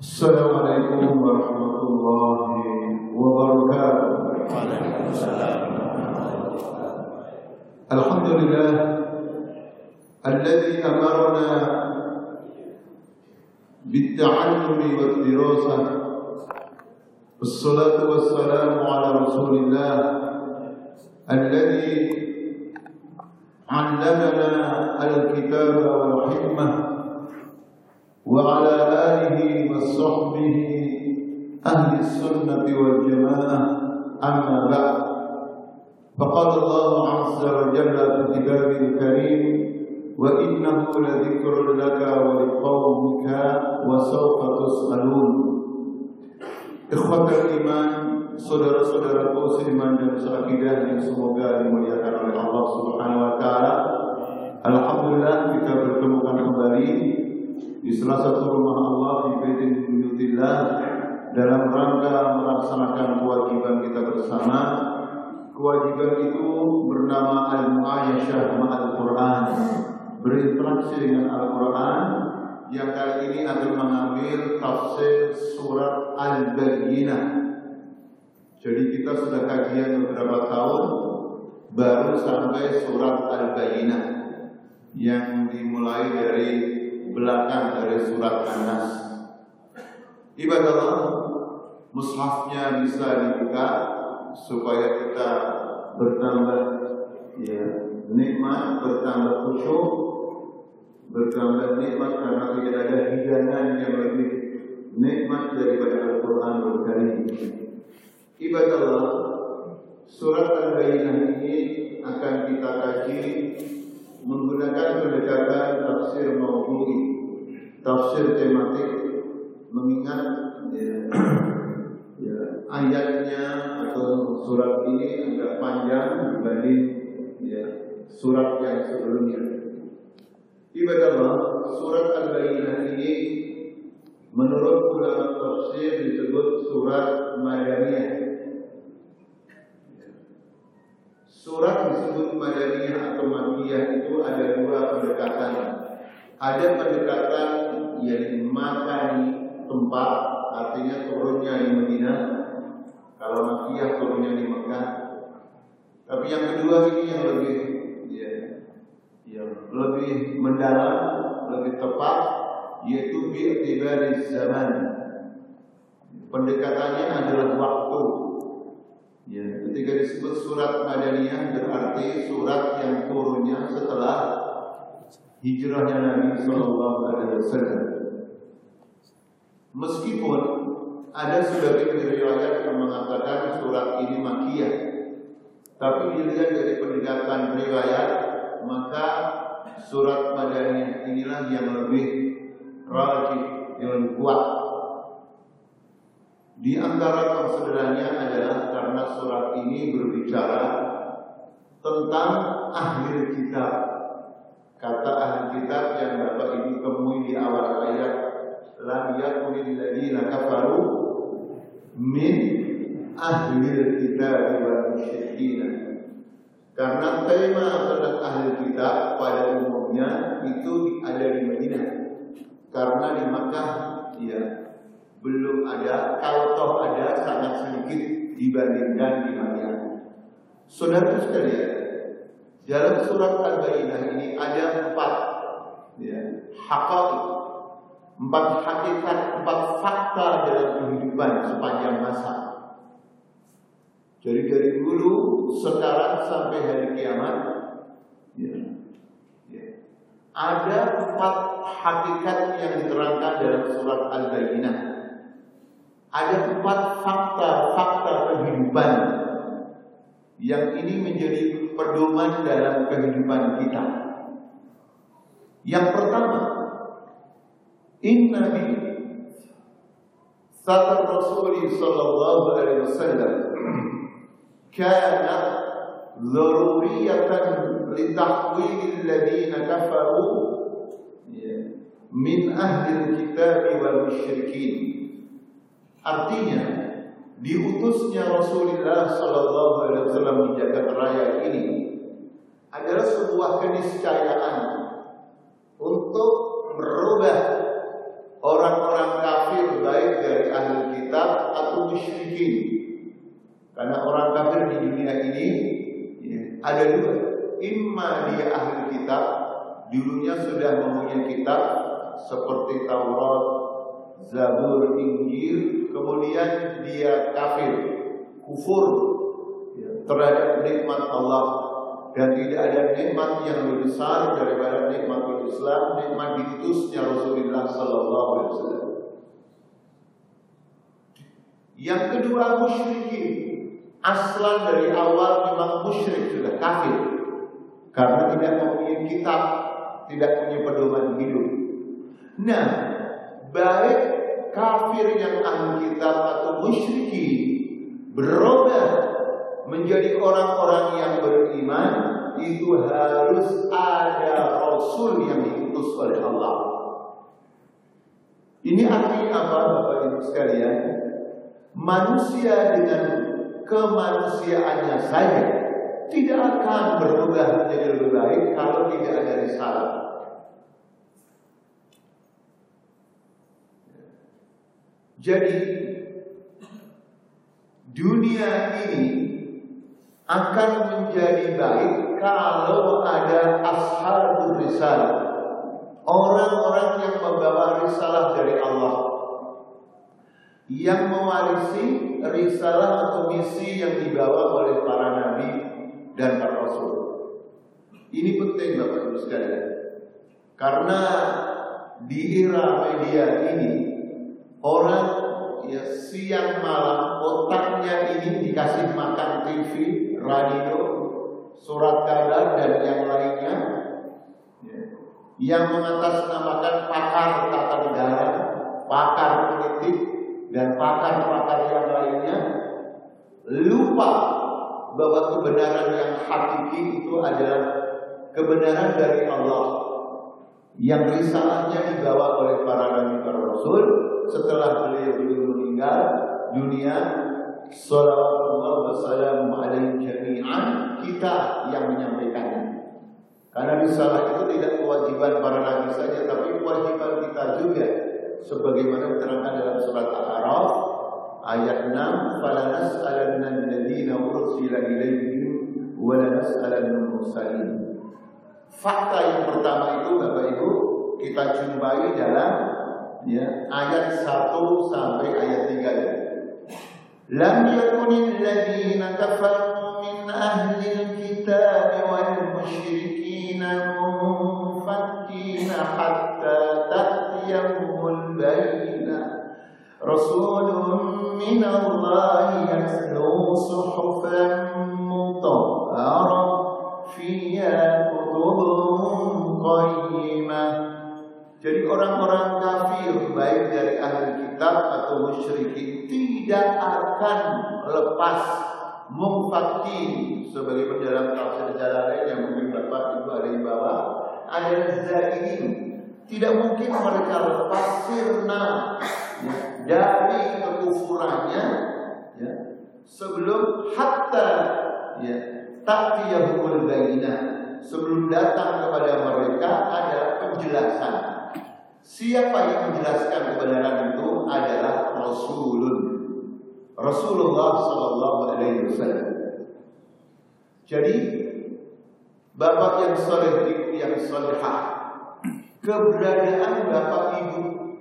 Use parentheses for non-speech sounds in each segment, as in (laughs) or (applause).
السلام عليكم ورحمة الله وبركاته. الحمد لله الذي أمرنا بالتعلم والدراسة. والصلاة والسلام على رسول الله الذي علمنا الكتاب والحكمة. وعلى آله وصحبه أهل السنة والجماعة أما بعد. فقال الله عز وجل في كتابه الكريم وإنه لذكر لك ولقومك وسوف تسألون. إخوة الإيمان صدر صدر قوس الإيمان جمس أكيده لسمو قال oleh الله سبحانه وتعالى الحمد لله kita bertemu kembali. Di salah satu rumah Allah di Baitul Buyutillah dalam rangka melaksanakan kewajiban kita bersama. Kewajiban itu bernama al-muayyashah ma'al Quran, berinteraksi dengan Al-Quran yang kali ini akan mengambil tafsir surat Al-Bayyinah jadi kita sudah kajian beberapa tahun baru sampai surat Al-Bayyinah yang dimulai dari belakang dari surat An-Nas. Ibadah mushafnya bisa dibuka supaya kita bertambah ya nikmat, bertambah khusyuk, bertambah nikmat karena tidak ada hidangan yang lebih nikmat daripada Al-Quran Al-Karim. Ibadah surat Al-Bayyinah ini akan kita kaji menggunakan pendekatan tafsir maudhu'i, tafsir tematik mengingat ya, (clears throat) ya, ayatnya atau surat ini agak panjang dibanding ya, surat yang sebelumnya. Ibadah surat Al-Bayyinah ini menurut ulama tafsir disebut surat Madaniyah. Surat disebut Madaniyah atau Makiyah itu ada dua pendekatan. Ada pendekatan yang makani tempat, artinya turunnya di Madinah. Kalau Makiyah turunnya di Mekah. Tapi yang kedua ini yang lebih ya, yang lebih mendalam, lebih tepat, yaitu bi'tibari zaman. Pendekatannya adalah waktu. Ya, ketika disebut surat Madaniyah berarti surat yang turunnya setelah hijrahnya Nabi Shallallahu Alaihi Wasallam. Meskipun ada sebagian riwayat yang mengatakan surat ini makiyah, tapi dilihat dari pendekatan riwayat, maka surat Madaniyah inilah yang lebih rajih, yang lebih kuat. Di antara konsiderannya adalah karena surat ini berbicara tentang ahli kitab. Kata ahli kitab yang Bapak Ibu temui di awal ayat lam yakunil ladina kafaru min ahli kitab wal musyrikin. Karena tema tentang ahli kitab pada umumnya itu ada di Madinah. Karena di Makkah ya belum ada, kalau toh ada sangat sedikit dibandingkan di Madinah. Saudara sekalian, dalam surat Al-Bayyinah ini ada empat ya, hakaik, empat hakikat, empat fakta dalam kehidupan sepanjang masa. Jadi dari dulu, sekarang sampai hari kiamat, ya, ya, ada empat hakikat yang diterangkan dalam surat Al-Bayyinah. Ada empat fakta-fakta kehidupan yang ini menjadi pedoman dalam kehidupan kita. Yang pertama, Inna bi satar Rasul sallallahu alaihi wasallam kana ضرورية لتحويل الذين كفروا min ahli kitab wal musyrikin. Artinya diutusnya Rasulullah Shallallahu Alaihi Wasallam di jagat raya ini adalah sebuah keniscayaan untuk merubah orang-orang kafir baik dari ahli kitab atau musyrikin. Karena orang kafir di dunia ini ya, ada dua. Imma dia ahli kitab dulunya sudah mempunyai kitab seperti Taurat Zabur, Injil, kemudian dia kafir, kufur ya, terhadap nikmat Allah dan tidak ada nikmat yang lebih besar daripada nikmat Islam, nikmat diutusnya Rasulullah Sallallahu Alaihi Wasallam. Yang kedua musyrikin, aslan dari awal memang musyrik sudah kafir karena tidak mempunyai kitab, tidak punya pedoman hidup. Nah, baik kafir yang ahli kitab atau musyrikin berubah menjadi orang-orang yang beriman itu harus ada rasul yang diutus oleh Allah. Ini artinya apa Bapak Ibu sekalian? Manusia dengan kemanusiaannya saja tidak akan berubah menjadi lebih baik kalau tidak ada risalah. Jadi dunia ini akan menjadi baik kalau ada ashabul risalah. Orang-orang yang membawa risalah dari Allah yang mewarisi risalah atau misi yang dibawa oleh para nabi dan para rasul. Ini penting Bapak Ibu sekalian. Karena di era media ini orang ya siang malam otaknya ini dikasih makan TV, radio, surat kabar dan yang lainnya. Ya, yang mengatasnamakan pakar tata negara, pakar politik dan pakar-pakar yang lainnya. Lupa bahwa kebenaran yang hakiki itu adalah kebenaran dari Allah yang risalahnya dibawa oleh para nabi para rasul setelah beliau beliau meninggal dunia sallallahu wasallam alaihi jami'an kita yang menyampaikannya. Karena risalah itu tidak kewajiban para nabi saja tapi kewajiban kita juga. Sebagaimana diterangkan dalam surat Al-A'raf ayat 6 fala nas'alanna alladziina ursila ilaihim wa la nas'alanna mursalin fakta yang pertama itu Bapak Ibu kita jumpai dalam ya ayat 1 sampai ayat 3 lam yakunil ladzina kafaru min ahli alkitab wal musyrikin munfakkina hatta ta'tiyahumul bayyinah rasulun min Allah yatlu suhufan mutahharah fiha jadi orang-orang kafir baik dari ahli kitab atau musyrikin tidak akan lepas mumfakin sebagai dalam tafsir lain yang mungkin Bapak Ibu ada di bawah. Ada zaidin tidak mungkin mereka lepas sirna. Ya, dari kekufurannya ya, sebelum hatta ya ta'tiyahumul bayinah. Sebelum datang kepada mereka ada penjelasan Siapa yang menjelaskan kebenaran itu adalah Rasulun. Rasulullah Sallallahu Alaihi Wasallam. Jadi bapak yang soleh ibu yang solehah, keberadaan bapak ibu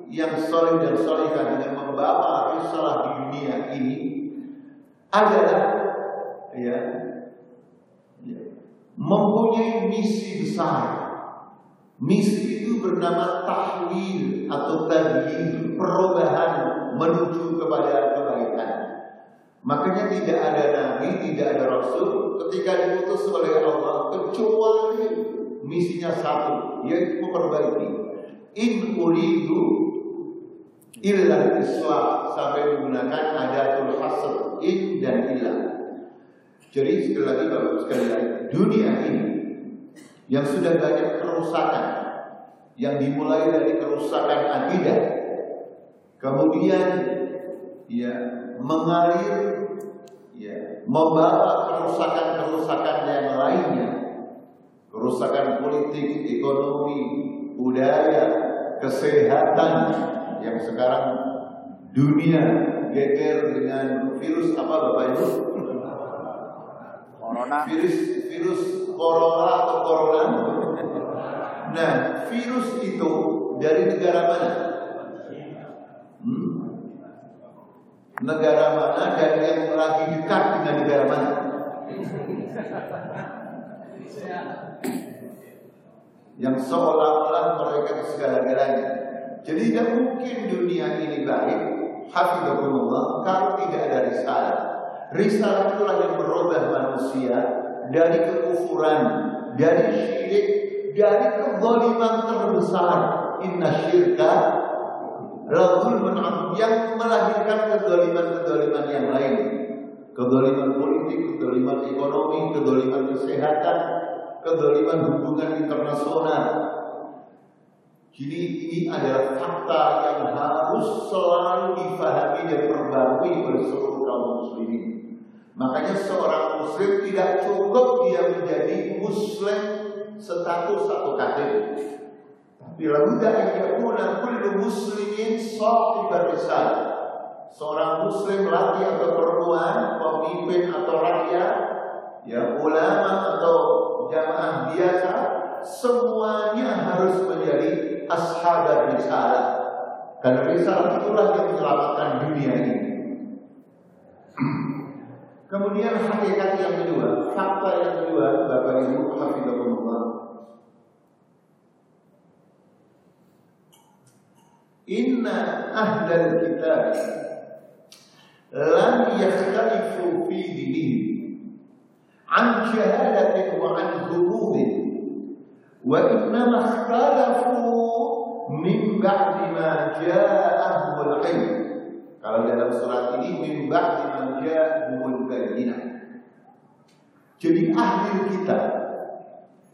yang soleh dan solehah dengan membawa risalah di dunia ini adalah ya, ya mempunyai misi besar Misi itu bernama tahwil atau tadbir, perubahan menuju kepada kebaikan. Makanya tidak ada nabi, tidak ada rasul ketika diutus oleh Allah kecuali misinya satu, yaitu memperbaiki. In uridu illa islah sampai menggunakan adatul hasr in dan illa. Jadi sekali lagi Bapak sekalian, dunia ini yang sudah banyak kerusakan yang dimulai dari kerusakan akidah kemudian ya mengalir ya membawa kerusakan-kerusakan yang lainnya kerusakan politik, ekonomi, budaya, kesehatan yang sekarang dunia geger dengan virus apa Bapak Ibu? Corona. Virus virus corona atau corona. Nah, virus itu dari negara mana? Hmm? Negara mana dan yang lagi dekat dengan negara mana? Yang seolah-olah mereka itu segala-galanya. Jadi tidak mungkin dunia ini baik, hafizahullah, kalau tidak ada risalah. Risalah itulah yang merubah manusia dari kekufuran, dari syirik, dari kezaliman terbesar. Inna syirka Rahul yang melahirkan kezaliman-kezaliman yang lain. Kezaliman politik, kezaliman ekonomi, kezaliman kesehatan, kezaliman hubungan internasional. Jadi ini adalah fakta yang harus selalu difahami dan perbarui oleh seluruh kaum muslimin. Makanya seorang muslim tidak cukup dia menjadi muslim status satu kafir. Tapi lalu yang yakuna kullu muslimin sahibar risalah. Seorang muslim laki atau perempuan, pemimpin atau rakyat, ya ulama atau jamaah biasa, semuanya harus menjadi ashab risalah. Karena risalah itulah yang menyelamatkan dunia ini. Kemudian hakikat yang kedua, fakta yang kedua, Bapak Ibu hafizahumullah. Inna ahlal kitab lam yakhtalifu fi dinihim an syahadatin wa an hududin wa innama ikhtalafu min ba'di ma ja'ahumul ilm kalau dalam surat ini min ba'di ma ja'ahumul bayyinah jadi ahli kitab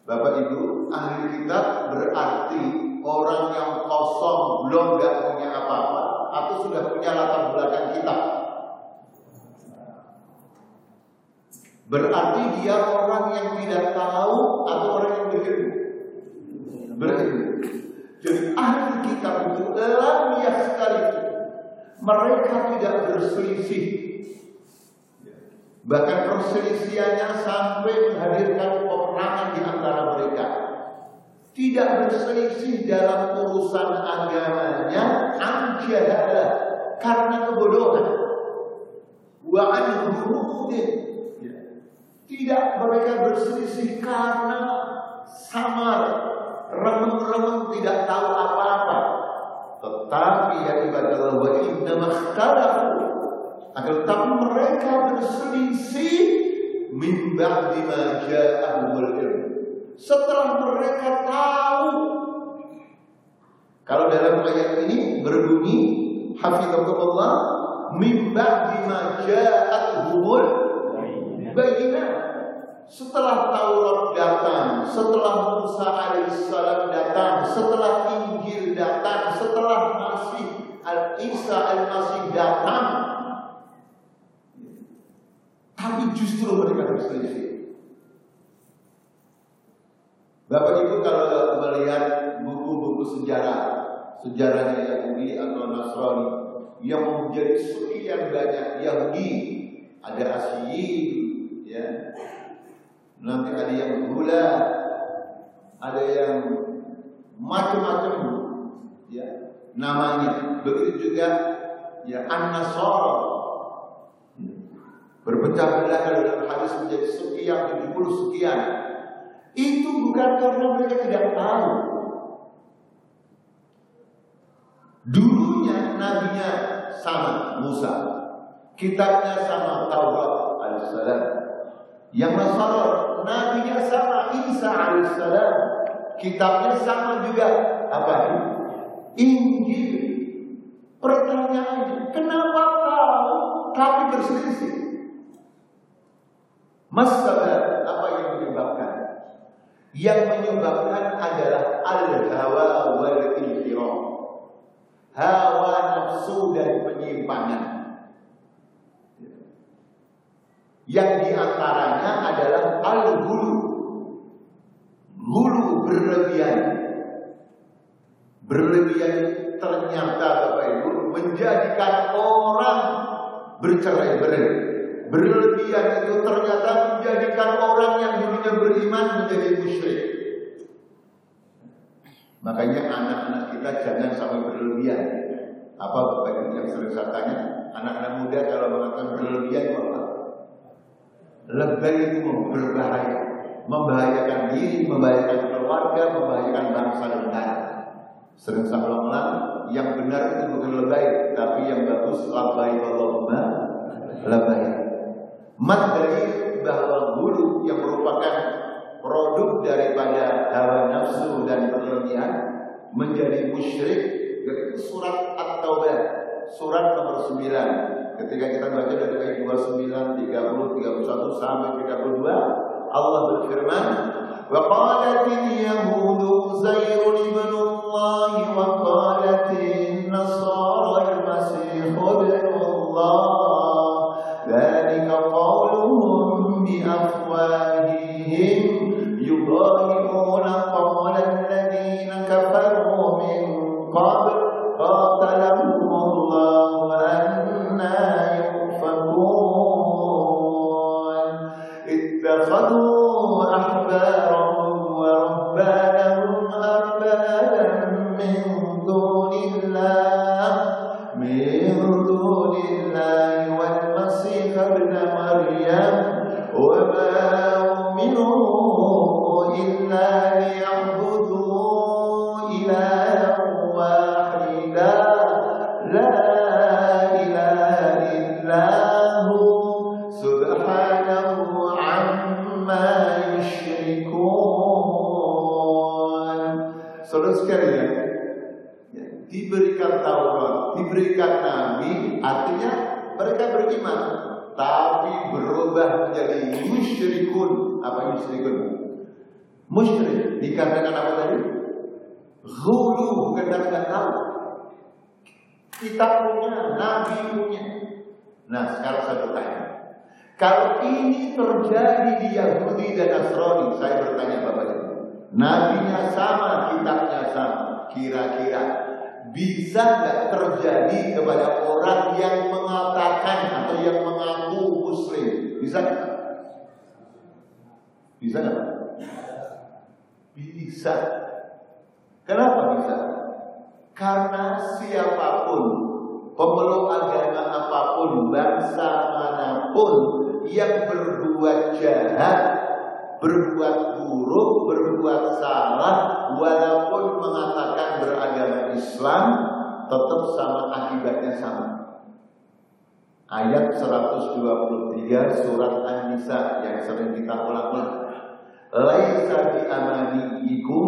Bapak Ibu, ahli kitab berarti orang yang kosong belum nggak punya apa-apa atau sudah punya latar belakang kitab. Berarti dia orang yang tidak tahu atau orang yang berilmu. Berilmu. Jadi ahli kitab itu dalam sekali mereka tidak berselisih. Bahkan perselisihannya sampai menghadirkan peperangan di antara mereka. Tidak berselisih dalam urusan agamanya, anjadah karena kebodohan. Wa anhumudin. Tidak mereka berselisih karena samar, remeng-remeng tidak tahu apa-apa. Tetapi ya ibadah wa inna makhtalafu akan tetapi mereka berselisih min ba'di ma ja'ahumul ilm. Setelah mereka tahu kalau dalam ayat ini berbunyi hafizahullah min ba'di ma ja'ahumul bayyinah. Setelah Taurat datang, setelah Musa alaihissalam datang, setelah Injil datang, setelah Masih Al-Isa al-Masih datang, tapi justru mereka berselisih. Bapak Ibu kalau melihat buku-buku sejarah, sejarahnya Yahudi atau Nasrani yang menjadi sekian banyak Yahudi, ada Asyiyin, ya, nanti ada yang gula, ada yang macam-macam, ya, namanya. Begitu juga ya An-Nasara berpecah belah dalam hadis menjadi sekian, 70 sekian. Itu bukan karena mereka tidak tahu. Dulunya nabinya sama Musa, kitabnya sama Taurat alaihissalam. Yang Nasara nabinya sama Isa alaihissalam, kitabnya sama juga apa? Injil. Pertanyaannya, kenapa tahu tapi berselisih? Masalah apa yang menyebabkan? Yang menyebabkan adalah al-hawa wal. Hawa nafsu dan penyimpangan. Yang di antaranya adalah al-hulu. Hulu berlebihan. Berlebihan ternyata Bapak Ibu menjadikan orang bercerai-berai. Berlebihan itu ternyata menjadikan orang yang dulunya beriman menjadi musyrik. Makanya anak-anak kita jangan sampai berlebihan. Apa Bapak Ibu yang sering saya tanya? Anak-anak muda kalau mengatakan berlebihan apa? Lebih itu berbahaya. Membahayakan diri, membahayakan keluarga, membahayakan bangsa dan negara. Sering saya ulang-ulang, yang benar itu bukan lebay, tapi yang bagus labai Allahumma labai. Mat dari bahwa guru yang merupakan produk daripada hawa nafsu dan berlebihan menjadi musyrik yaitu surat At-Taubah surat nomor 9 ketika kita baca dari ayat 29, 30, 31 sampai 32 Allah berfirman وقالت اليهود زير ابن الله وقالت النصارى المسيح ابن الله ذلك قولهم بأفواههم musyrikun. Musyrik dikarenakan apa tadi? Ghulu bukan karena tahu. Kita punya, Nabi punya. Nah sekarang saya bertanya, kalau ini terjadi di Yahudi dan Nasrani, saya bertanya Bapak Ibu, Nabinya sama, kitabnya sama, kira-kira bisa nggak terjadi kepada orang yang mengatakan atau yang mengaku Muslim? Bisa nggak? Bisa nggak? Bisa. Kenapa bisa? Karena siapa pun pemeluk agama apa pun, bangsa mana pun yang berbuat jahat, berbuat buruk, berbuat salah, walaupun mengatakan beragama Islam, tetap sama akibatnya sama. Ayat 123 surat An-Nisa yang sering kita ulang-ulang. Laisa bi amaniikum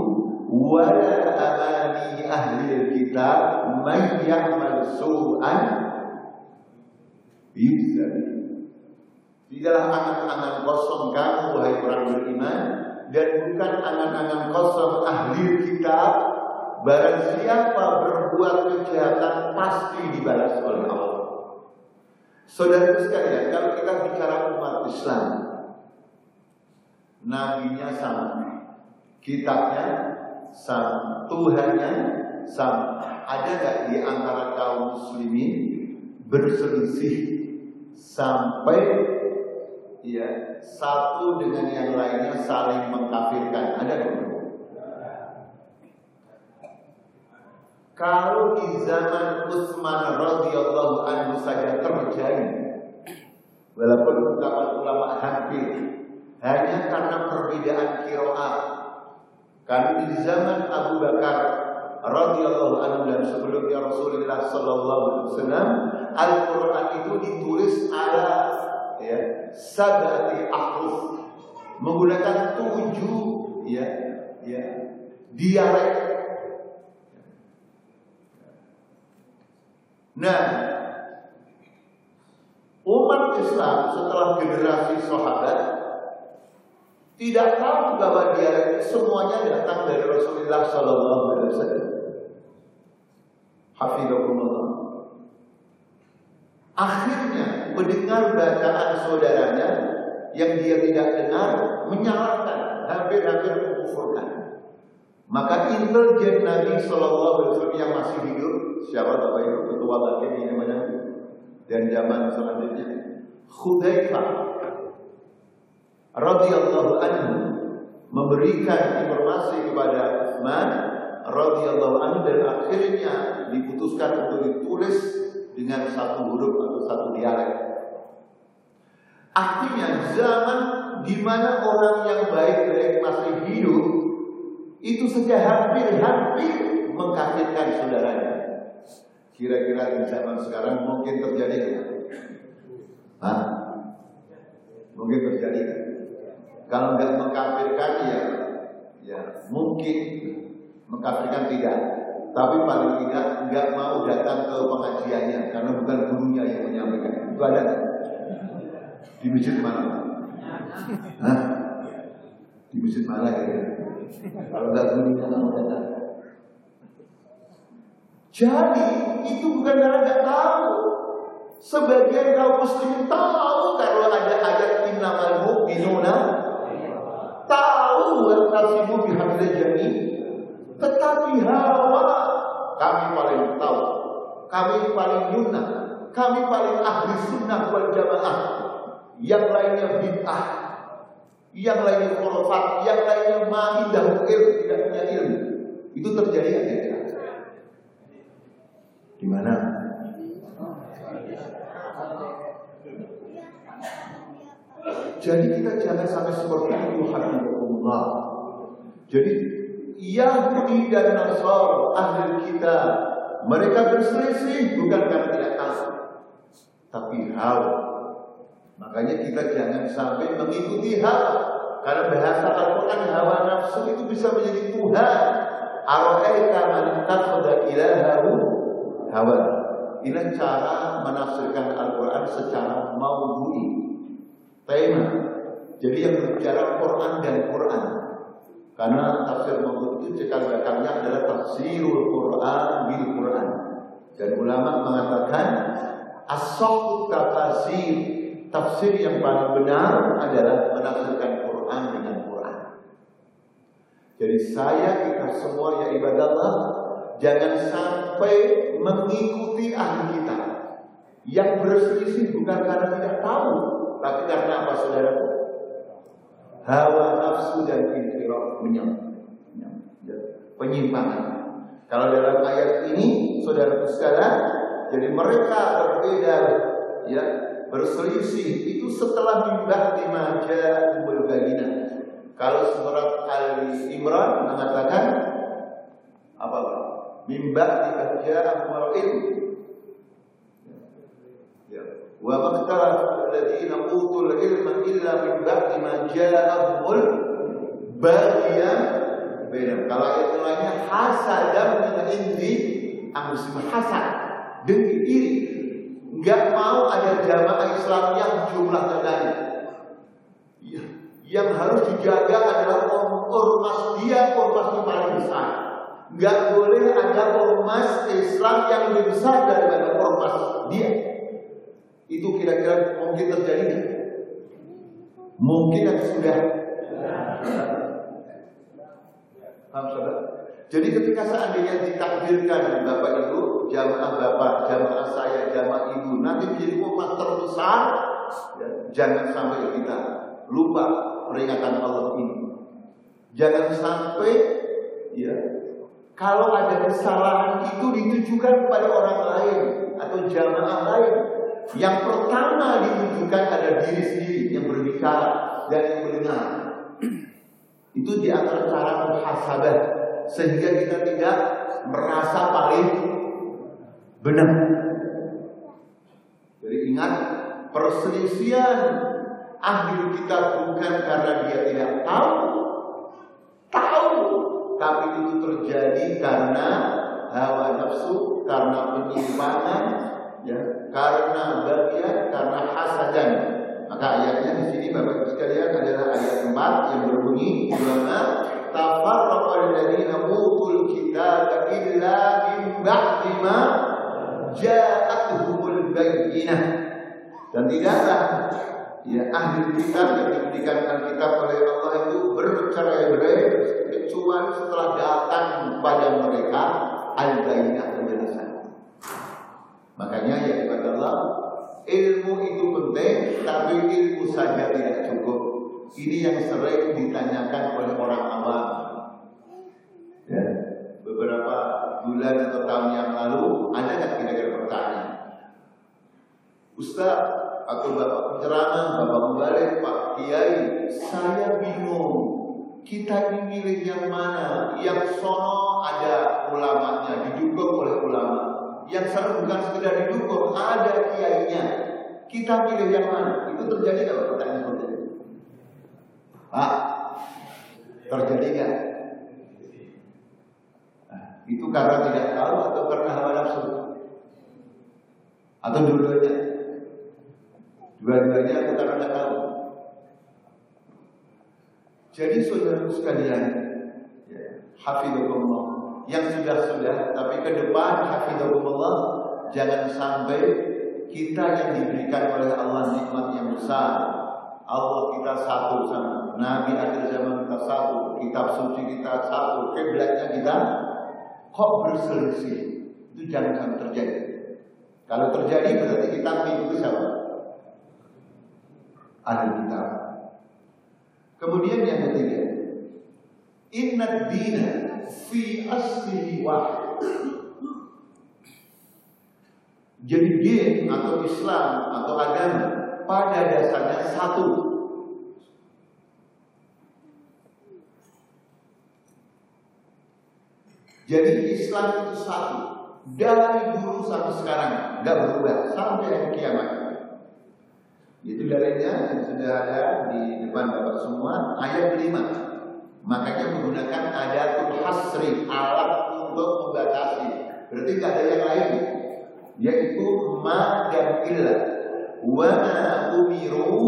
wala amani ahli kitab man ya'mal su'an yujza Tidaklah angan-angan kosong kamu wahai orang beriman dan bukan angan-angan kosong ahli kitab barang siapa berbuat kejahatan pasti dibalas oleh Allah. Saudara sekalian, kalau kita bicara umat Islam, nabinya sama, kitabnya sama, Tuhannya sama. Ada nggak di antara kaum muslimin berselisih sampai ya satu dengan yang lainnya saling mengkafirkan? Ada nggak? Kalau di zaman Utsman radhiyallahu anhu saja terjadi, walaupun ulama-ulama hampir hanya karena perbedaan kiroah. Karena di zaman Abu Bakar radhiyallahu anhu dan sebelumnya Rasulullah sallallahu alaihi wasallam Al-Qur'an itu ditulis ala ya sabati ahruf menggunakan tujuh ya ya dialek Nah, umat Islam setelah generasi sahabat tidak tahu bahwa dia semuanya datang dari Rasulullah Sallallahu Alaihi Wasallam. Hafidhullah. Akhirnya mendengar bacaan saudaranya yang dia tidak dengar menyalahkan, hampir-hampir mengkufurkan. Maka intelijen Nabi Shallallahu Alaihi Wasallam yang masih hidup, siapa bapak ibu ketua bagian ini namanya, dan zaman selanjutnya, Khudaifah radhiyallahu anhu memberikan informasi kepada Utsman radhiyallahu anhu dan akhirnya diputuskan untuk ditulis dengan satu huruf atau satu dialek. Artinya zaman di mana orang yang baik-baik masih hidup itu sudah hampir-hampir mengkafirkan saudaranya. Kira-kira di zaman sekarang mungkin terjadi Hah? Mungkin terjadi Kalau nggak mengkafirkan ya, ya mungkin mengkafirkan tidak. Tapi paling tidak nggak mau datang ke pengajiannya karena bukan gurunya yang menyampaikan. Itu ada di masjid mana? Hah? Di masjid mana ya? Kalau nggak gurunya nggak mau datang. Jadi itu bukan karena nggak tahu. Sebagian kaum muslimin tahu kalau ada ayat innamal mu'minuna tahu wal bihamdil jami. Tetapi hawa kami paling tahu kami paling yuna kami paling ahli sunnah wal jamaah. Yang lainnya bid'ah yang lainnya khurafat yang lainnya ma'idah ilmu tidak punya ilmu. Itu terjadi ya di mana Jadi kita jangan sampai seperti itu Allah. Jadi Yahudi dan Nasr ahli kita mereka berselisih bukan karena tidak tahu, tapi hawa. Makanya kita jangan sampai mengikuti hawa. Karena bahasa Al-Quran hawa nafsu itu bisa menjadi Tuhan. Aro'aita man takhada ilahahu hawa. Ini cara menafsirkan Al-Quran secara maudhu'i tema. Jadi yang berbicara Quran dan Quran. Karena tafsir Mahmud itu cekal belakangnya adalah tafsirul Quran bil Quran. Dan ulama mengatakan asal tafsir tafsir yang paling benar adalah menafsirkan Quran dengan Quran. Jadi saya kita semua ya ibadah Allah jangan sampai mengikuti ahli kita yang berselisih bukan karena tidak tahu, tapi karena apa saudara? Hawa nafsu dan infirah menyang, penyimpangan. Kalau dalam ayat ini, saudara sekalian, jadi mereka berbeda, ya, berselisih itu setelah mimbah di maja Bulgadina. Kalau surat Al Imran mengatakan apa? Mimbah di maja Amwal Wa makhtalafa alladziina utul ilma illa min ba'di ma ja'ahumul bagian bainahum. Kalau ayat lainnya hasadan min indi anfusihim hasad dengki iri. Enggak mau ada jamaah Islam yang jumlah terbanyak. Ya, yang harus dijaga adalah ormas dia, ormas yang paling besar. Enggak boleh ada ormas Islam yang lebih besar daripada ormas dia. Itu kira-kira mungkin terjadi nggak? Mungkin atau sudah? Jadi ketika seandainya ditakdirkan Bapak Ibu, jamaah Bapak, jamaah saya, jamaah Ibu nanti menjadi umat terbesar, ya, jangan sampai kita lupa peringatan Allah ini. Jangan sampai ya kalau ada kesalahan itu ditujukan pada orang lain atau jamaah lain yang pertama ditunjukkan ada diri sendiri yang berbicara dan yang mendengar. Itu di antara cara muhasabah sehingga kita tidak merasa paling benar. Jadi ingat perselisihan ahli kita bukan karena dia tidak tahu, tahu, tapi itu terjadi karena hawa nafsu, karena penyimpangan, ya, karena bagian karena hasadan. Maka ayatnya di sini Bapak Ibu sekalian adalah ayat 4 yang berbunyi ulama tafarraqal ladzina utul kitaba illa min ba'di ma ja'atuhumul bayyinah. Dan tidaklah ya ahli kitab yang diberikan Alkitab oleh Allah itu bercerai-berai kecuali setelah datang pada mereka al-bayyinah penjelasan. Makanya ya Allah, ilmu itu penting, tapi ilmu saja tidak cukup. Ini yang sering ditanyakan oleh orang awam. Ya. Beberapa bulan atau tahun yang lalu ada nggak kira-kira pertanyaan? Ustaz, aku bapak penceramah, bapak membalik, pak kiai, saya bingung. Kita ini milih yang mana? Yang sono ada ulamanya, didukung oleh ulama. Yang sana bukan sekedar didukung, ada kiainya. Kita pilih yang mana? Itu terjadi kalau pertanyaan seperti itu? Pak, terjadi nggak? Nah, itu karena tidak tahu atau karena hawa nafsu? Atau dua-duanya? Dua-duanya atau karena tidak tahu? Jadi saudara sekalian, ya, hafidhullah yang sudah-sudah, tapi ke depan hafidhullah jangan sampai kita yang diberikan oleh Allah nikmat yang besar. Allah kita satu sama Nabi akhir zaman kita satu, kitab suci kita satu, kiblatnya kita kok berselisih. Itu jangan sampai terjadi. Kalau terjadi berarti kita mengikuti siapa? Ahli kitab. Kemudian yang ketiga, inna dina fi aslihi wahid. Jadi din atau Islam atau agama pada dasarnya satu. Jadi Islam itu satu dari dulu sampai sekarang nggak berubah sampai hari kiamat. Itu dalilnya yang sudah ada di depan bapak semua ayat 5 Makanya menggunakan adatul hasri alat untuk membatasi. Berarti nggak ada yang lain, yaitu ma dan illa. Wa ma umiru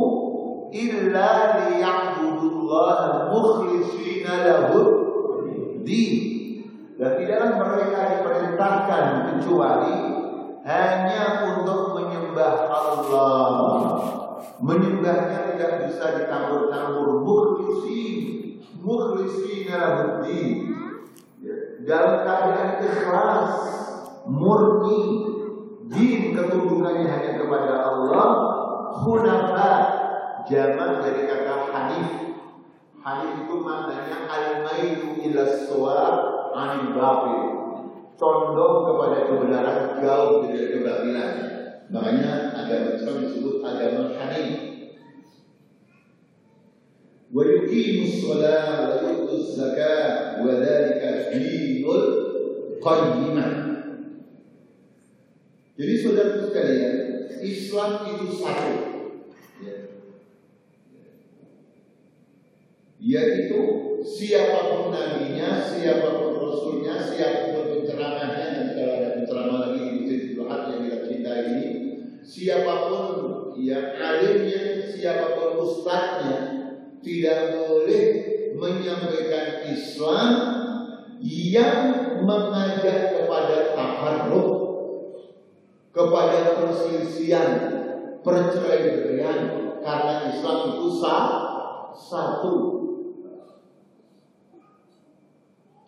illa liya'budullaha mukhlishina lahu din. Dan tidaklah mereka diperintahkan kecuali hanya untuk menyembah Allah. Menyembahnya tidak bisa dicampur-campur mukhlisin, mukhlisin lahuddin. Dalam keadaan ikhlas, murni, din ketundukannya hanya kepada Allah, hunafa, jamak dari kata hanif. Hanif itu maknanya al-mailu ila suwab anil batil. Condong kepada kebenaran jauh dari kebatilan. Makanya agama Islam disebut agama Hanif. Yu'tuz zakat wa dzalika dinul qayyimah. Jadi saudara sekalian, Islam itu satu. Ya. Yaitu siapa pun nabinya, siapa pun rasulnya, siapa pun penceramahnya, dan kalau ada penceramah lagi Masjid Tuhan yang kita cinta ini, siapa pun yang alimnya, siapa pun ustadznya, tidak boleh menyampaikan Islam yang mengajak kepada taharruf, kepada perselisihan, perceraian, karena Islam itu sah, satu.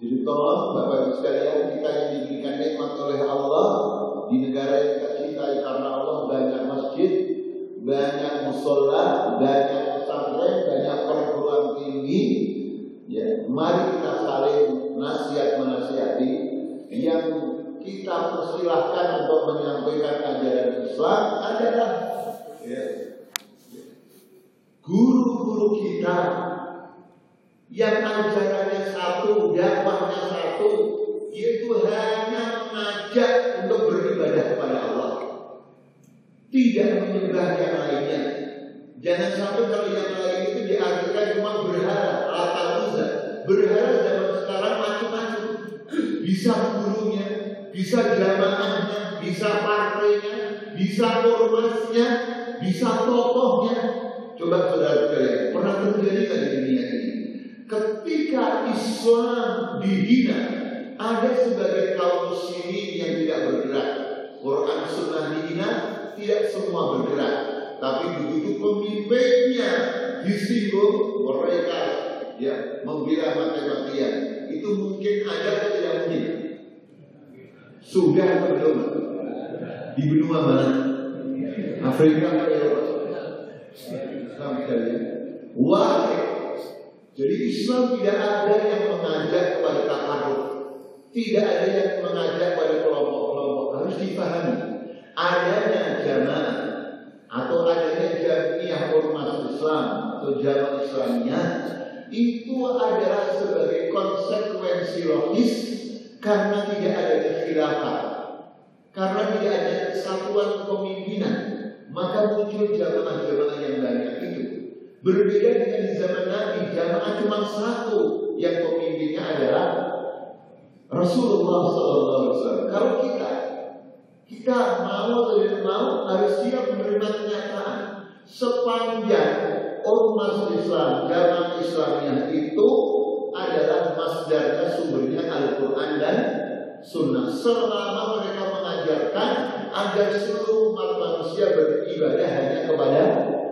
Jadi tolong Bapak Ibu sekalian kita yang diberikan nikmat oleh Allah di negara yang kita cintai karena Allah banyak masjid, banyak musola, banyak pesantren, banyak perguruan tinggi. Ya, mari kita saling nasihat menasihati yang kita persilahkan untuk menyampaikan ajaran Islam adalah ya, guru-guru kita yang ajarannya satu, dakwahnya satu, yaitu hanya mengajak untuk beribadah kepada Allah. Tidak menyembah yang lainnya. Jangan sampai kalau yang lain itu diartikan cuma berharap, rata uza. Berharap zaman sekarang macam-macam. Bisa gurunya, bisa jamaahnya, bisa partainya, bisa ormasnya, bisa tokohnya. Coba saudara sekalian, pernah terjadi nggak di dunia ini? Ketika Islam dihina, ada sebagai kaum muslimin yang tidak bergerak. Quran sunnah dihina, tidak semua bergerak. Tapi begitu pemimpinnya disinggung, mereka ya membela mati-matian. Itu mungkin ada atau tidak mungkin? Sudah atau belum? Di benua mana? Afrika atau Eropa? Islam sekalian. Wahid. Jadi Islam tidak ada yang mengajak kepada takaruf. Tidak ada yang mengajak pada kelompok-kelompok. Harus dipahami. Adanya jamaah atau adanya jamiah ormas Islam atau jamaah Islamnya itu adalah sebagai konsekuensi logis karena tidak ada khilafah, karena tidak ada kesatuan kepemimpinan, maka muncul jamaah-jamaah yang banyak itu. Berbeda dengan zaman Nabi, jamaah cuma satu yang pemimpinnya adalah Rasulullah SAW. Kalau kita kita mau atau tidak mau harus siap menerima kenyataan sepanjang ormas Islam, jamaah Islamnya itu adalah masdarnya sumbernya Al-Quran dan Sunnah. Selama mereka mengajarkan agar seluruh umat manusia beribadah hanya kepada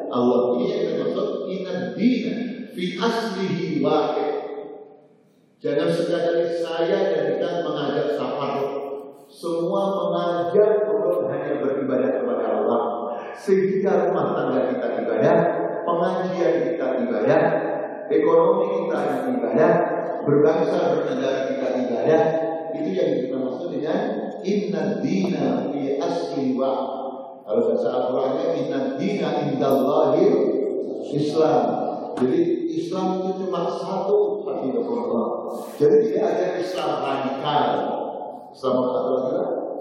Allah. Ini yang dimaksud inna dina fi aslihi wahid. Jangan sekadar saya dan kita mengajak safar. Sehingga rumah tangga kita ibadah, pengajian kita ibadah, ekonomi kita ibadah, berbangsa bernegara kita ibadah. Itu yang kita maksud dengan inna dina fi asli wa kalau bahasa Al-Qurannya inna dina indallahir Islam. Jadi Islam itu cuma satu. Jadi tidak ada Islam radikal. Islam lagi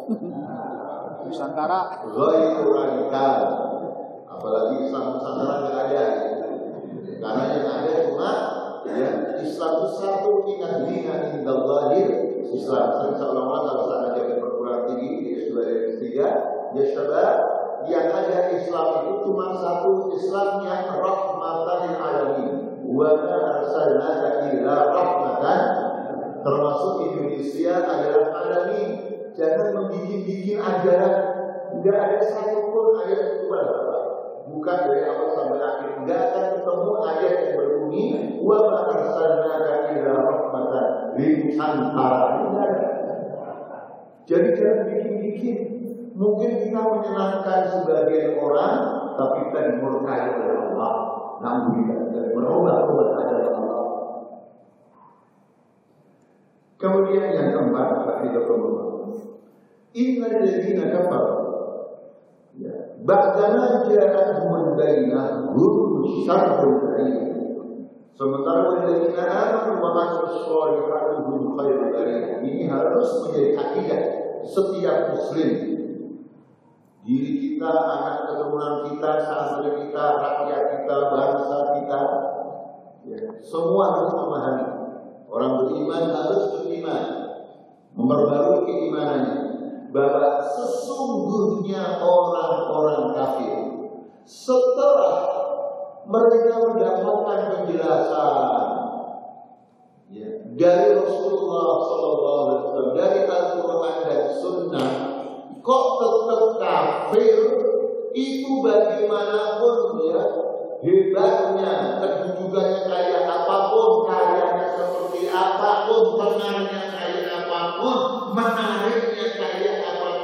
(laughs) Nusantara. Ghairu radikal. Apalagi Islam Nusantara tidak ada. Karena yang ada cuma ya Islam itu satu ingat dina indallahir Islam. Saya seolah-olah kalau sana jadi perguruan tinggi di S2 dan S3, ya saudara, yang ada Islam itu cuma satu Islam yang rahmatan lil alamin. Wa ma arsalnaka rahmatan termasuk Indonesia adalah alamin. Jangan membikin-bikin ajaran. Tidak ada satupun ayat itu Bukan dari awal sampai akhir. Tidak akan ketemu ayat yang berbunyi wa ma arsalnaka illa rahmatan lil alamin. Jadi jangan bikin-bikin. Mungkin kita menyenangkan sebagian orang, tapi kita dimurkai oleh Allah. Namun tidak merubah kepada Allah. Kemudian yang keempat, Hafizahullah. Innal ladzina kafaru ya, ba'dama ja'atuhum bainahum syarrun karim. Sementara walladzina amanu wa amilus shalihati hum khairul barin. Ini harus menjadi akidah setiap muslim. Diri kita, anak keturunan kita, santri kita, rakyat kita, bangsa kita, ya, semua harus memahami. Orang beriman harus beriman, memperbarui keimanannya bahwa sesungguhnya orang-orang kafir setelah mereka mendapatkan penjelasan ya, dari Rasulullah SAW, dari Al-Quran dan Sunnah, kok tetap kafir? Itu bagaimanapun ya hebatnya, kedudukannya kayak apa pun, karyanya seperti apa pun, tenangnya kayak apa pun, menariknya kayak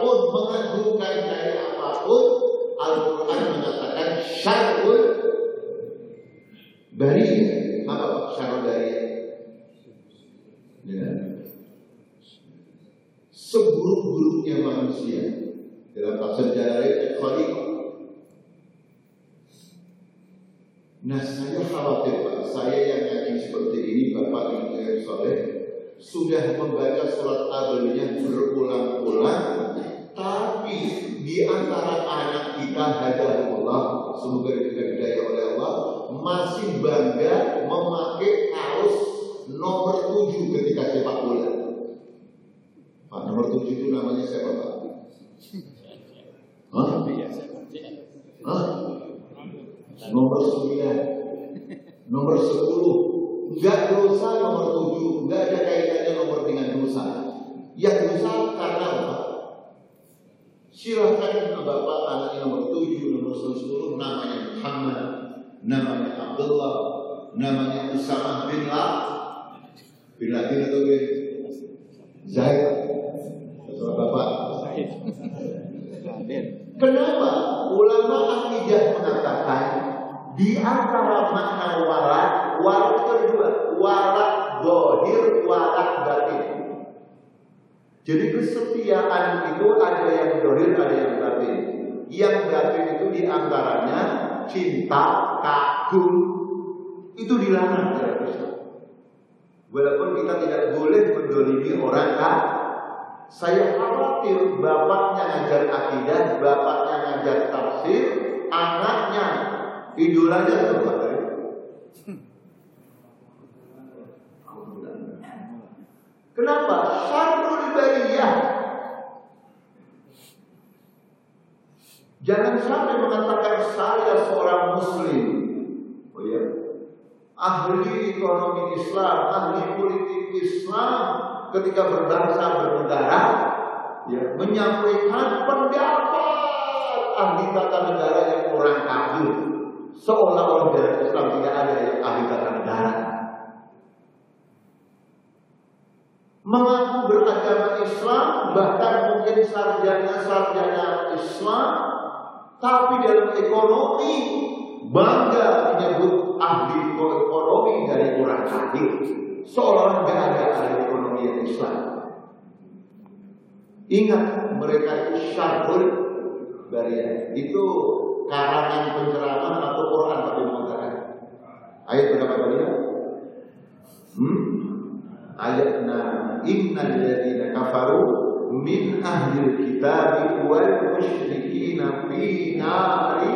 apa pun, mengagumkan kayak apa pun, Al-Quran mengatakan syarul bari apa syarul bari ya. seburuk-buruknya manusia. Dalam tafsir Jalalain Khaliqah Nah saya khawatir Pak, saya yang ngaji seperti ini Bapak Ibu yang soleh sudah membaca surat Al-Baqarah berulang-ulang, tapi di antara anak kita Allah, semoga diberikan hidayah oleh Allah, masih bangga memakai kaos nomor 7 ketika sepak bola. Pak nomor 7 itu namanya siapa Pak? Hah? Hah? nomor 9, nomor 10. Enggak dosa nomor 7, enggak ada kaitannya nomor dengan dosa. Yang dosa karena apa? Silahkan kalau bapak anaknya nomor tujuh, nomor sepuluh, namanya Muhammad, namanya Abdullah, namanya Usama bin La, bin Laden atau bin Zaid, atau bapak. Kenapa ulama akidah mengatakan di antara makna warak, warak kedua, warak dohir, warak batin. Jadi kesetiaan itu ada yang dohir, ada yang batin. Yang batin itu di antaranya cinta, kagum, itu dilarang dalam Islam. Walaupun kita tidak boleh mendolimi orang kan, saya khawatir bapaknya ngajar akidah, bapaknya ngajar tafsir, anaknya idolanya tempat dari Kenapa? Syarrul bariyah. Jangan sampai mengatakan saya seorang muslim. Oh ya. Ahli ekonomi Islam, ahli politik Islam ketika berbangsa bernegara ya, menyampaikan pendapat ahli tata negara yang orang kafir seolah-olah dalam Islam tidak ada yang ahli tata negara beragama Islam bahkan mungkin sarjana-sarjana Islam tapi dalam ekonomi bangga menyebut ahli ekonomi dari orang kafir seolah tidak ada ahli ekonomi yang Islam. Ingat mereka itu syarhul bariyah. Itu karangan penceramah atau Quran tapi mengatakan ayat berapa tadi hmm? Ayat 6 innal ladzina kafaru min ahli kitab wal musyrikin fi nari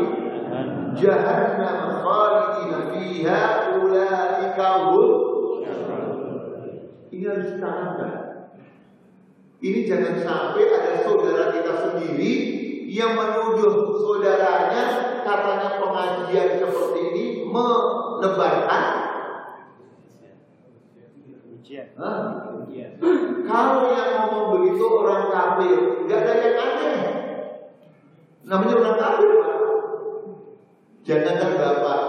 jahannam khalidina fiha ulaika hum ini harus ditanamkan. Ini jangan sampai ada saudara kita sendiri yang menuduh saudaranya katanya pengajian seperti ini menebarkan Kalau yang ngomong begitu orang kafir, nggak ada yang aneh. Namanya orang kafir. Jangan bapak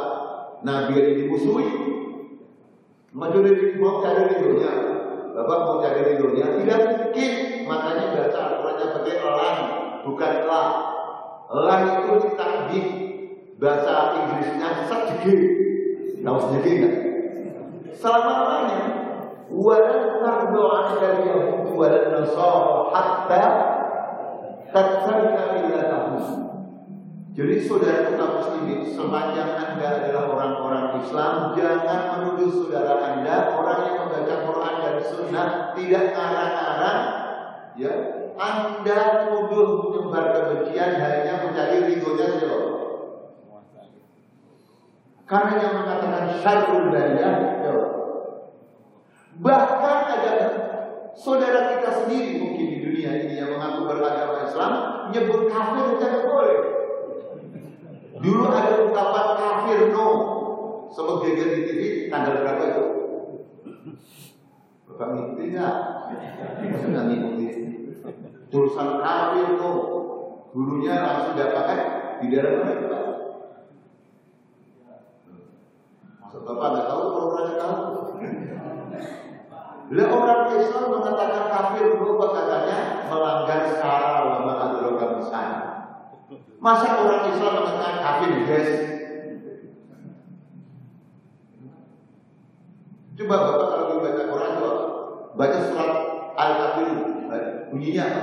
Nabi yang dimusuhi. Maju dari mau cari ridhonya. Bapak mau cari ridhonya, tidak mungkin. Makanya baca Al-Qurannya pakai elang, bukan elang. Elang itu ditakdir bahasa Inggrisnya sedikit. Tahu sedikit nggak? Selama-lamanya ولن ترضى عنك اليهود ولا النصارى حتى تتبع ملتهم jadi saudara kita muslimin sepanjang anda adalah orang-orang Islam jangan menuduh saudara anda orang yang membaca Quran dan Sunnah tidak ngarang-ngarang ya anda tuduh menyebar kebencian hanya mencari ridhonya siapa karena yang mengatakan syarul bariyah ya Bahkan ada saudara kita sendiri mungkin di dunia ini yang mengaku beragama Islam nyebut kafir tidak boleh. Dulu ada ungkapan kafir no. Sebab geger di TV tanggal berapa itu? Bapak ngikuti nggak? Sudah ngikuti. Tulisan kafir no. Dulunya langsung dapatkan di daerah mana Pak? Maksud Bapak nggak tahu programnya tahu? Bila orang Islam mengatakan kafir berubah katanya melanggar skala ulama adroga besar. Masa orang Islam mengatakan kafir guys? Coba bapak kalau baca Quran coba baca surat Al-Kafir bunyinya apa?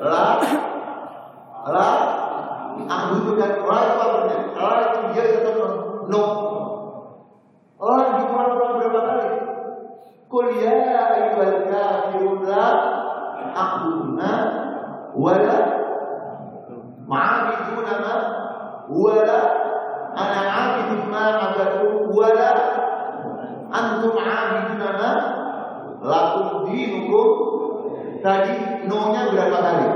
La la aku itu kan la apa bunyinya? La itu dia atau no Orang di Quran berapa kali? Qul ya ayyuhal kafirun la a'buduna wala ma'abiduna ma wala ana 'abidun ma 'abadu wala antum 'abiduna ma lakum dinukum tadi no-nya berapa kali?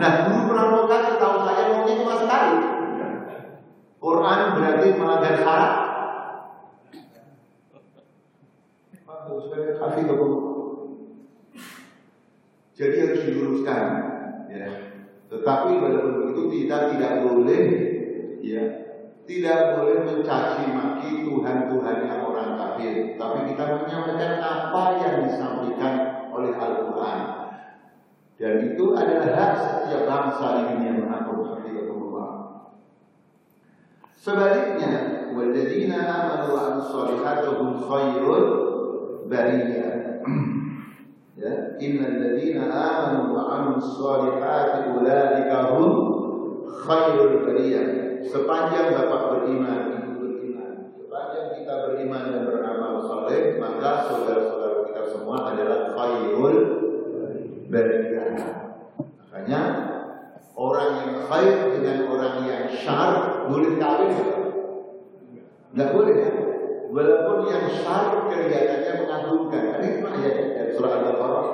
Nah, dulu pernah kali tahu saya no-nya cuma sekali. Quran berarti melanggar syarat Jadi harus diluruskan. Ya. Tetapi walaupun itu kita tidak boleh ya tidak boleh mencaci maki Tuhan-Tuhannya orang kafir, tapi kita menyampaikan apa yang disampaikan oleh Al-Quran. Dan itu adalah hak setiap bangsa ini yang mengatur Allah. Sebaliknya, walladzina amanu wa amsalihatuhum khairul bariyah. ya, innal ladzina amanu wa amsalihati ulaika hum khairul bariyah sepanjang Bapak beriman, Ibu beriman, sepanjang kita beriman dan beramal soleh, maka saudara-saudara kita semua adalah khairul bariyah. Makanya orang yang khair dengan orang yang syar boleh kawin Enggak boleh ya? Walaupun yang syar kelihatannya mengagumkan. Kan itu ayat dari surah Al-Baqarah.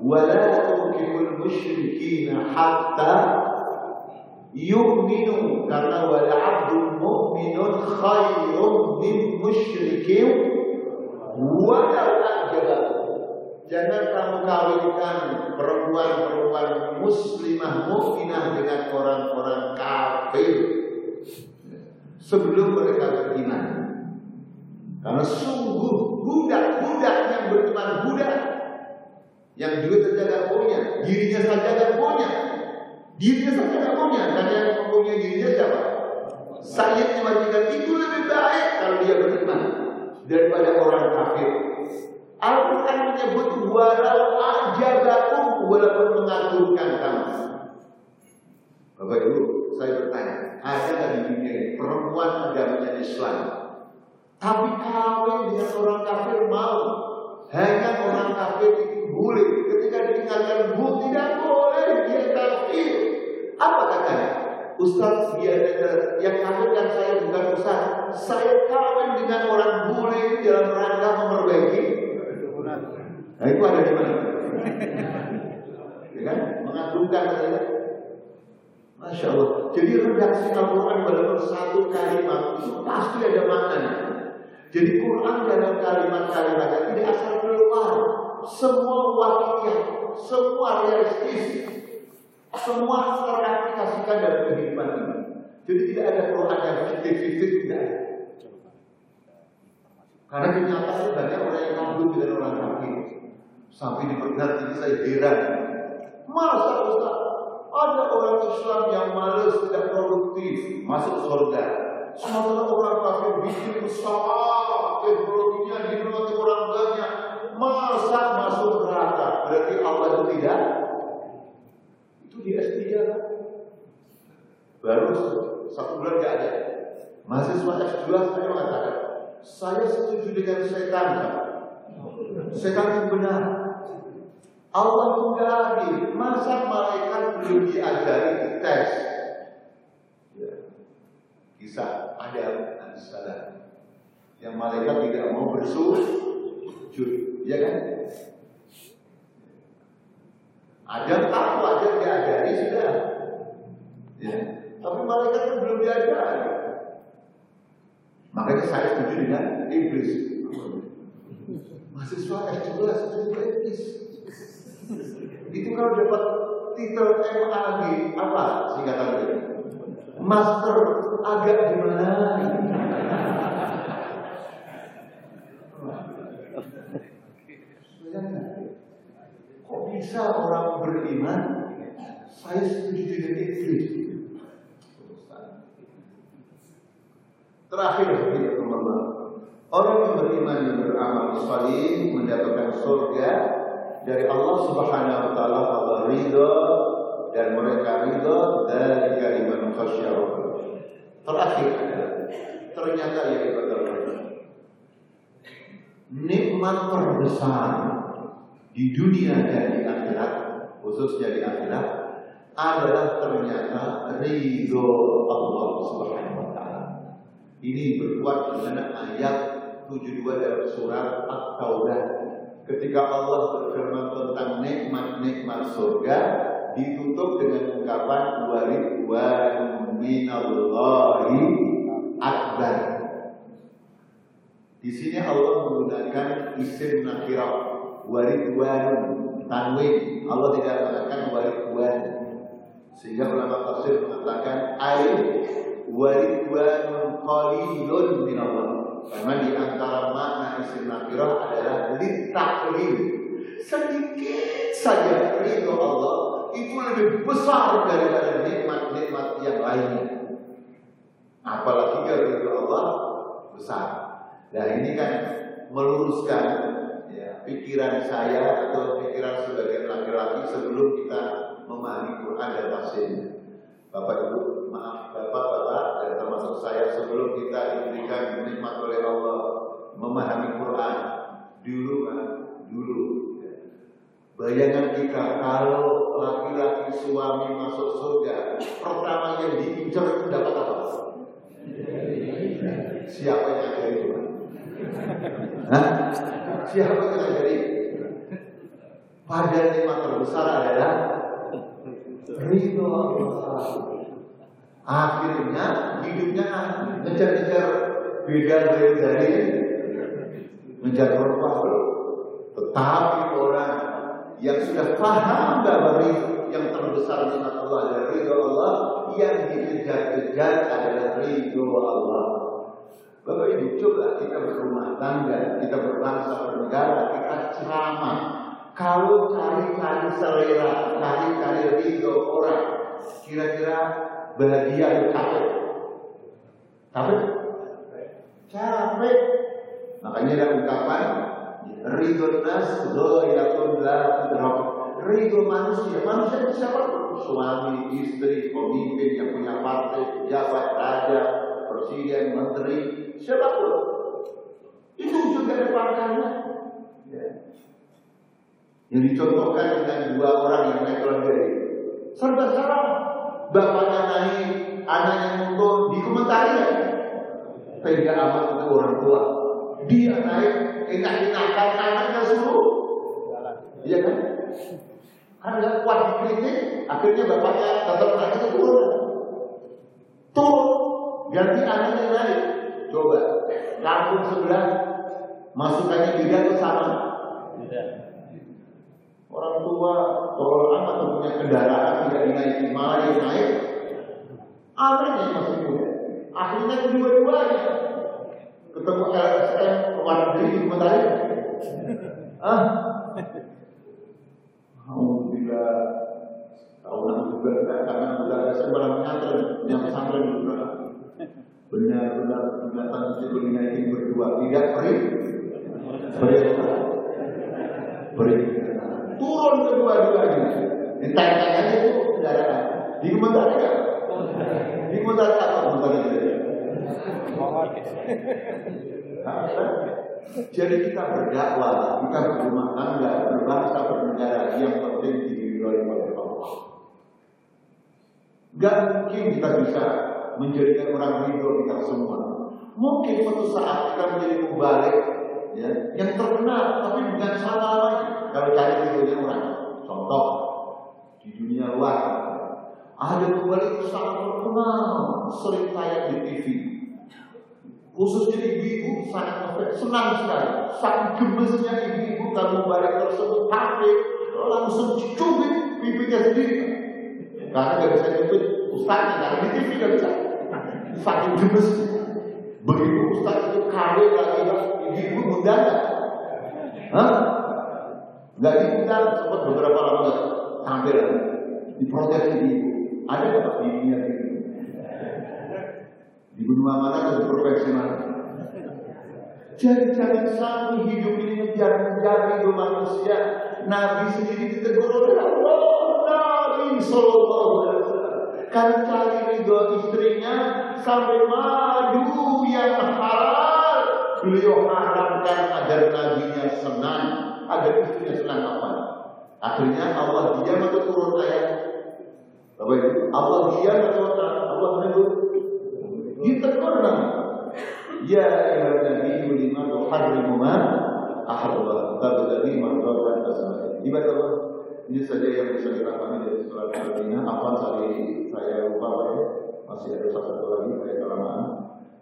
Wala tukimul musyrikina hatta yu'minu karena wal 'abdul mu'minun khairun min musyrikin wa Jangan kamu kawinkan perempuan-perempuan muslimah mukminah dengan orang-orang kafir sebelum mereka beriman. Karena sungguh budak-budak yang beriman budak. Yang juga terjaga punya, dirinya saja dan punya, Dirinya saja tidak punya, dan yang mempunyai dirinya siapa? Saya memastikan itu lebih baik kalau dia beriman daripada orang kafir. Al-Quran menyebut walau ajabakum walaupun mengagumkan kamu. Bapak Ibu, saya bertanya, ada nggak di dunia ini perempuan agamanya Islam, tapi kawin dengan orang kafir mau? Hanya orang kafir itu boleh. Ketika ditinggalkan bu tidak boleh dia kafir. Apa katanya? Ustaz biar yang kawin saya bukan Ustaz. Saya kawin dengan orang bule dalam rangka memperbaiki. Nah itu ada di mana? ya kan? Mengagumkan saya. Masya Allah. Jadi redaksi Al-Quran dalam satu kalimat itu pasti ada maknanya. Jadi Quran dalam kalimat-kalimatnya tidak asal keluar. Semua wakilnya, semua realistis. Semua teraplikasikan dalam kehidupan ini. Jadi tidak ada Quran yang fiktif-fiktif tidak. Karena kenyataannya banyak orang yang kabur dengan orang kafir. Sampai di pergerakan ini saya heran. Masa Ustaz ada orang Islam yang malas tidak produktif masuk surga. Sementara orang kafir bikin pesawat teknologinya diminati orang banyak. Masa masuk neraka? Berarti Allah itu tidak di S3 kan? Baru satu bulan gak ada. Mahasiswa S2 saya mengatakan, saya setuju dengan setan? Setan itu benar. Allah itu gak. Masa malaikat belum diajari tes? Ya. Kisah ada. Yang malaikat tidak mau bersujud, ya kan? Ada tahu, ada diajari sudah. Ya. Tapi malaikat kan belum diajari. Makanya saya setuju dengan iblis. Mahasiswa S2 setuju dengan iblis. Itu kalau dapat titel MAG apa singkatannya? Master agak gimana? Kok bisa orang beriman? Saya setuju dengan iblis. Terakhir teman Orang yang beriman yang beramal salih mendapatkan surga dari Allah Subhanahu wa taala Allah ridho dan mereka ridho dari kalimat khasyarah. Terakhir ternyata ya ibadah nikmat terbesar di dunia dan di akhirat, khususnya di akhirat, adalah ternyata ridho Allah Subhanahu wa taala. Ini berkuat dengan ayat 72 dalam surat At-Taubah. Ketika Allah berfirman tentang nikmat-nikmat surga, ditutup dengan ungkapan wa minallahi akbar. Di sini Allah menggunakan isim nakirah waridwan tanda tanwin. Allah tidak mengatakan waridwan. Sehingga ulama tafsir mengatakan air waridwanun qalilun min Allah. Karena di antara makna isim nakirah adalah litaklil. Sedikit saja ridho Allah itu lebih besar daripada nikmat-nikmat yang lainnya. Apalagi kalau ridho Allah besar. Nah ini kan meluruskan pikiran saya atau pikiran sebagian laki-laki sebelum kita memahami Quran dan tafsirnya. Bapak Ibu, maaf Bapak Bapak dan termasuk saya sebelum kita diberikan nikmat oleh Allah memahami Quran dulu kan dulu Bayangan kita kalau laki-laki suami masuk surga, pertama yang diincar itu dapat apa? Siapa yang ngajari itu? Siapa yang ngajari? Padahal nikmat terbesar adalah ridho Allah. Akhirnya hidupnya ngejar-ngejar beda dari dari ngejar perempuan. Tetapi orang yang sudah paham bahwa yang terbesar nikmat Allah adalah ridho Allah, yang dikejar-kejar adalah ridho Allah. Bapak Ibu, coba kita berumah tangga, kita berbangsa bernegara, kita ceramah. Kalau cari-cari selera, cari-cari ridho orang, kira-kira bahagia capek? Capek? Capek. Makanya ada ungkapan Ridho nas Zoyatun la tudrak Ridho manusia Manusia itu siapa? Suami, istri, pemimpin yang punya partai Pejabat, raja, presiden, menteri Siapa pun. Itu juga ada pangkalnya ya. Yang dicontohkan dengan dua orang yang naik keluarga Serba salah Bapaknya naik Anaknya mundur Dikomentari ya. Tega amat untuk orang tua. Dia naik enak-enakan anaknya suruh iya kan? Karena nggak kuat dikritik akhirnya bapaknya tetap anaknya turun turun ganti anaknya naik coba kampung sebelah masukannya beda atau sama? Orang tua kalau anak punya kendaraan tidak dinaiki. Malah yang naik anaknya masih muda. Akhirnya kedua-duanya. Ketemu LSM luar negeri di Mentari ah Alhamdulillah. Tahunan juga karena sudah ada sebarang pesantren yang pesantren juga benar-benar ke ini berdua. Tidak beri beri beri turun kedua-duanya ditanya-tanya itu kendaraan di Mentari kan di Mentari apa Mentari jadi kita berdakwah, kita berumah tangga, berbangsa, bernegara. Yang penting diridhoi oleh Allah. Gak mungkin kita bisa menjadikan orang ridho kita semua. Mungkin suatu saat kita menjadi mubalik, ya, yang terkenal, tapi bukan salah lagi. Kalau cari ridhonya orang. Contoh di dunia luar ada mubalik sangat terkenal, sering tayang di TV, Khususnya ibu-ibu sangat senang sekali. Saking gemesnya ibu-ibu kalau barang tersebut pakai langsung cubit pipinya sendiri. Karena gak bisa cubit ustaznya karena di TV gak bisa. Saking gemes. Begitu ustaz itu kawin lagi ibu-ibu undang Hah? Gak diundang sempat beberapa lama tampil diprotes ibu. Ada nggak di dunia ini? Di benua mana ada profesional? Jadi jangan sampai hidup ini menjadi hidup manusia. Nabi sendiri ditegur oleh Allah. Nabi Sallallahu Alaihi Kan cari ridho istrinya sampai madu yang halal. Beliau haramkan agar nabinya senang, agar istrinya senang apa? Akhirnya Allah diam atau turun ayat. Bapak Ibu, Allah diam atau Allah menegur? ditegur. Ya ayuhan nabi lima tuharrimu ma ahallallah tabtaghi mardatat azwajik. Ibadah Allah, ini saja yang bisa dikatakan dari surat Al-Fatihah. Apa tadi saya lupa ya. Masih ada satu lagi saya kelamaan.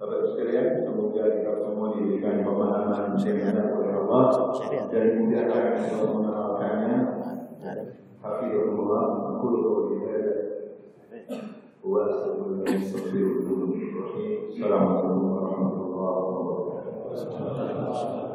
Bapak Ibu sekalian, semoga kita semua diberikan pemahaman yang oleh Allah dan dimudahkan untuk mengenalkannya. Allah, aku lupa Wassalamualaikum warahmatullahi wabarakatuh.